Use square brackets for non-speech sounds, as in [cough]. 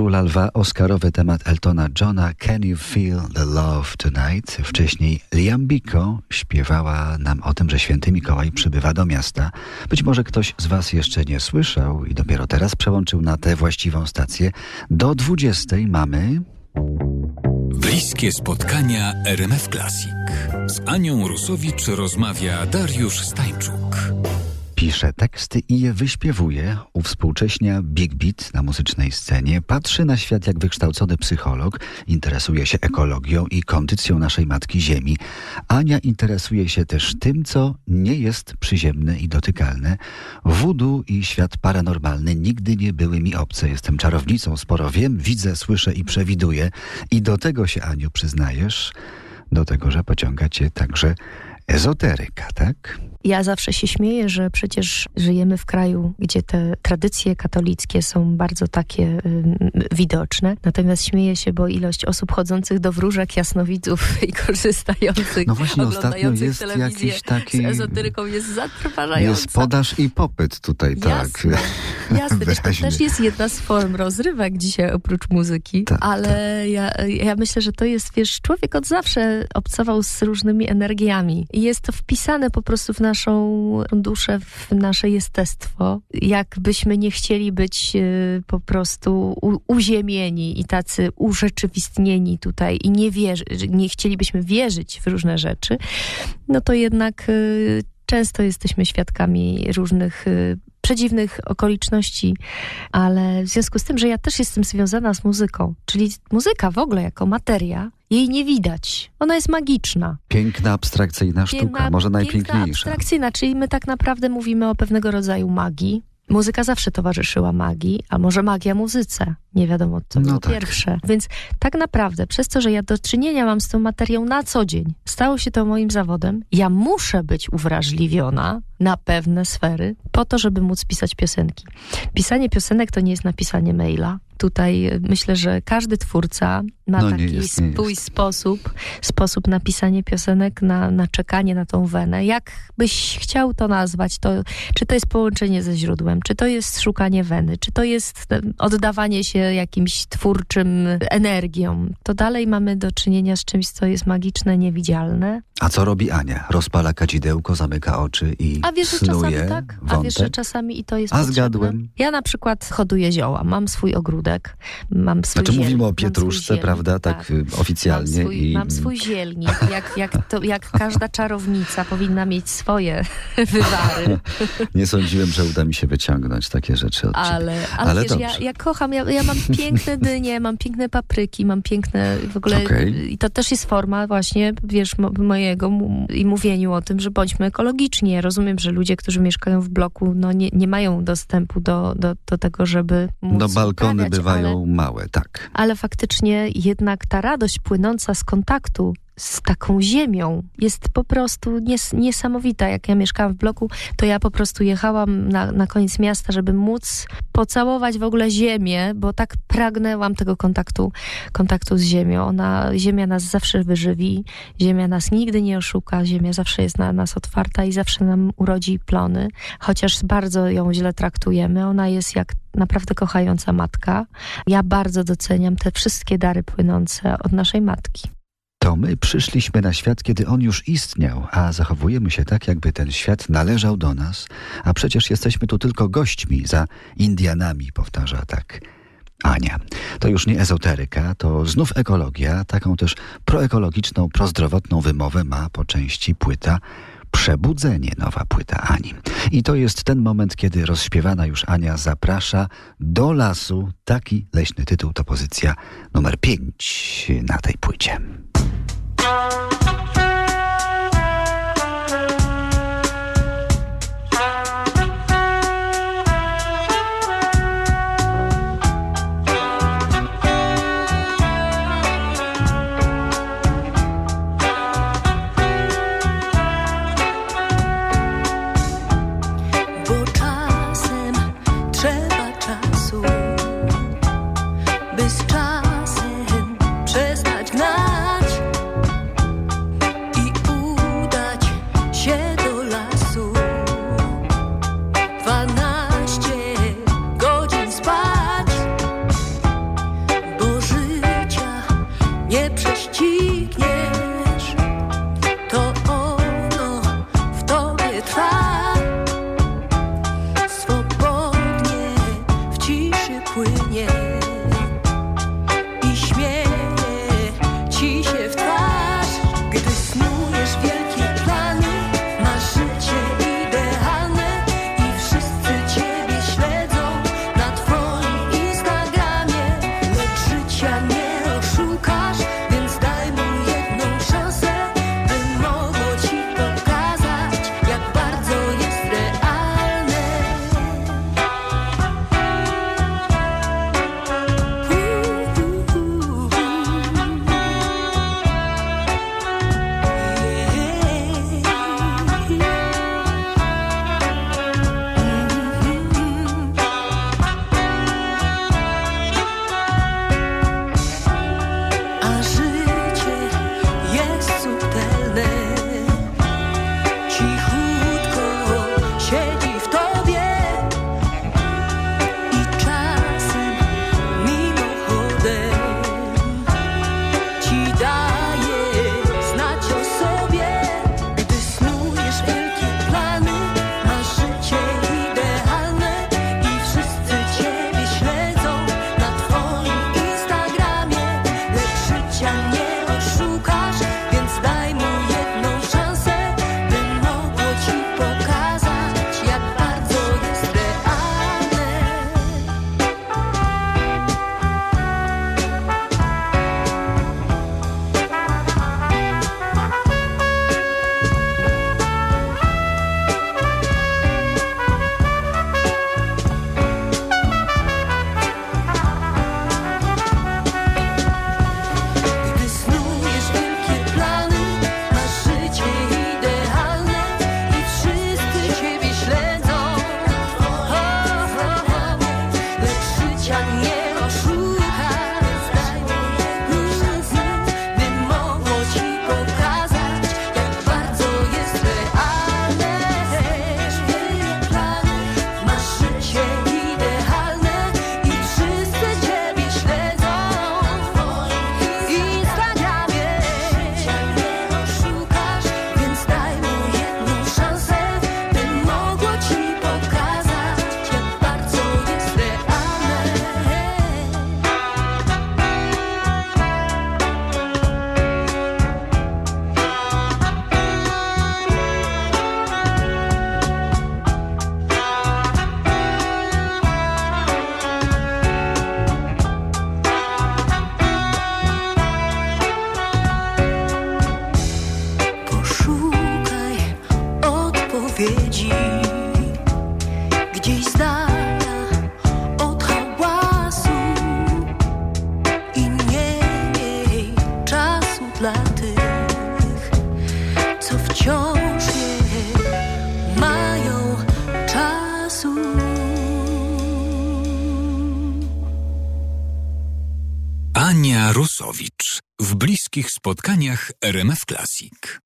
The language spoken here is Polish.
Króla Lwa Oscarowy temat Eltona Johna Can You Feel the Love Tonight? Wcześniej Liam Biko śpiewała nam o tym, że święty Mikołaj przybywa do miasta. Być może ktoś z Was jeszcze nie słyszał i dopiero teraz przełączył na tę właściwą stację. Do 20 mamy... Bliskie spotkania RMF Classic. Z Anią Rusowicz rozmawia Dariusz Stańczuk pisze teksty i je wyśpiewuje, uwspółcześnia big beat na muzycznej scenie, patrzy na świat jak wykształcony psycholog, interesuje się ekologią i kondycją naszej Matki Ziemi. Ania interesuje się też tym, co nie jest przyziemne i dotykalne. Wudu i świat paranormalny nigdy nie były mi obce. Jestem czarownicą, sporo wiem, widzę, słyszę i przewiduję. I do tego się, Aniu, przyznajesz, do tego, że pociąga cię także ezoteryka, tak? Ja zawsze się śmieję, że przecież żyjemy w kraju, gdzie te tradycje katolickie są bardzo takie y, widoczne. Natomiast śmieję się, bo ilość osób chodzących do wróżek, jasnowidzów [laughs] i korzystających, no właśnie, oglądających jest telewizję taki... z ezoteryką jest zatrważająca. Jest podaż i popyt tutaj, tak. Jasne, [laughs] to też jest jedna z form rozrywek dzisiaj oprócz muzyki, tak, ale tak. Ja, ja myślę, że to jest, wiesz, człowiek od zawsze obcował z różnymi energiami i jest to wpisane po prostu w naszą duszę, w nasze jestestwo. Jakbyśmy nie chcieli być y, po prostu uziemieni i tacy urzeczywistnieni tutaj i nie, wierzy, nie chcielibyśmy wierzyć w różne rzeczy, no to jednak y, często jesteśmy świadkami różnych y, przedziwnych okoliczności, ale w związku z tym, że ja też jestem związana z muzyką, czyli muzyka w ogóle jako materia, jej nie widać. Ona jest magiczna. Piękna, abstrakcyjna sztuka, piękna, może najpiękniejsza. Piękna, abstrakcyjna, czyli my tak naprawdę mówimy o pewnego rodzaju magii. Muzyka zawsze towarzyszyła magii, a może magia muzyce. Nie wiadomo, co no było tak. pierwsze. Więc tak naprawdę, przez to, że ja do czynienia mam z tą materią na co dzień, stało się to moim zawodem, ja muszę być uwrażliwiona na pewne sfery po to, żeby móc pisać piosenki. Pisanie piosenek to nie jest napisanie maila, tutaj myślę, że każdy twórca ma no, taki jest, swój sposób, sposób na pisanie piosenek, na, na czekanie na tą wenę. Jak byś chciał to nazwać, to, czy to jest połączenie ze źródłem, czy to jest szukanie weny, czy to jest e, oddawanie się jakimś twórczym energią, to dalej mamy do czynienia z czymś, co jest magiczne, niewidzialne. A co robi Ania? Rozpala kadzidełko, zamyka oczy i A wiesz, że czasami tak? A wiesz, że czasami i to jest A potrzebne. zgadłem. Ja na przykład hoduję zioła, mam swój ogródek, mam swój Znaczy ziel, mówimy o pietruszce, prawda, tak, tak oficjalnie. Mam swój, i... mam swój zielnik, jak, jak, to, jak [laughs] każda czarownica powinna mieć swoje [laughs] wywary. [laughs] Nie sądziłem, że uda mi się wyciągnąć takie rzeczy od ale, ciebie. Ale, ale wiesz, ja, ja, kocham, ja, ja mam piękne dynie, mam piękne papryki, mam piękne w ogóle... Okay. I to też jest forma właśnie, wiesz, mojego i mówieniu o tym, że bądźmy ekologiczni. Ja rozumiem, że ludzie, którzy mieszkają w bloku, no nie, nie mają dostępu do, do, do tego, żeby móc No balkony bywają ale, małe, tak. Ale faktycznie jednak ta radość płynąca z kontaktu z taką ziemią jest po prostu nies niesamowita. Jak ja mieszkałam w bloku, to ja po prostu jechałam na, na koniec miasta, żeby móc pocałować w ogóle ziemię, bo tak pragnęłam tego kontaktu, kontaktu z ziemią. Ona, ziemia nas zawsze wyżywi, ziemia nas nigdy nie oszuka, ziemia zawsze jest na nas otwarta i zawsze nam urodzi plony, chociaż bardzo ją źle traktujemy. Ona jest jak naprawdę kochająca matka. Ja bardzo doceniam te wszystkie dary płynące od naszej matki. To my przyszliśmy na świat, kiedy on już istniał, a zachowujemy się tak, jakby ten świat należał do nas, a przecież jesteśmy tu tylko gośćmi, za Indianami, powtarza tak. Ania. To już nie ezoteryka, to znów ekologia, taką też proekologiczną, prozdrowotną wymowę ma po części płyta Przebudzenie, nowa płyta Ani. I to jest ten moment, kiedy rozśpiewana już Ania zaprasza do lasu. Taki leśny tytuł to pozycja numer 5 na tej płycie. shine. wciąż nie mają czasu. Ania Rusowicz w bliskich spotkaniach RMF Classic.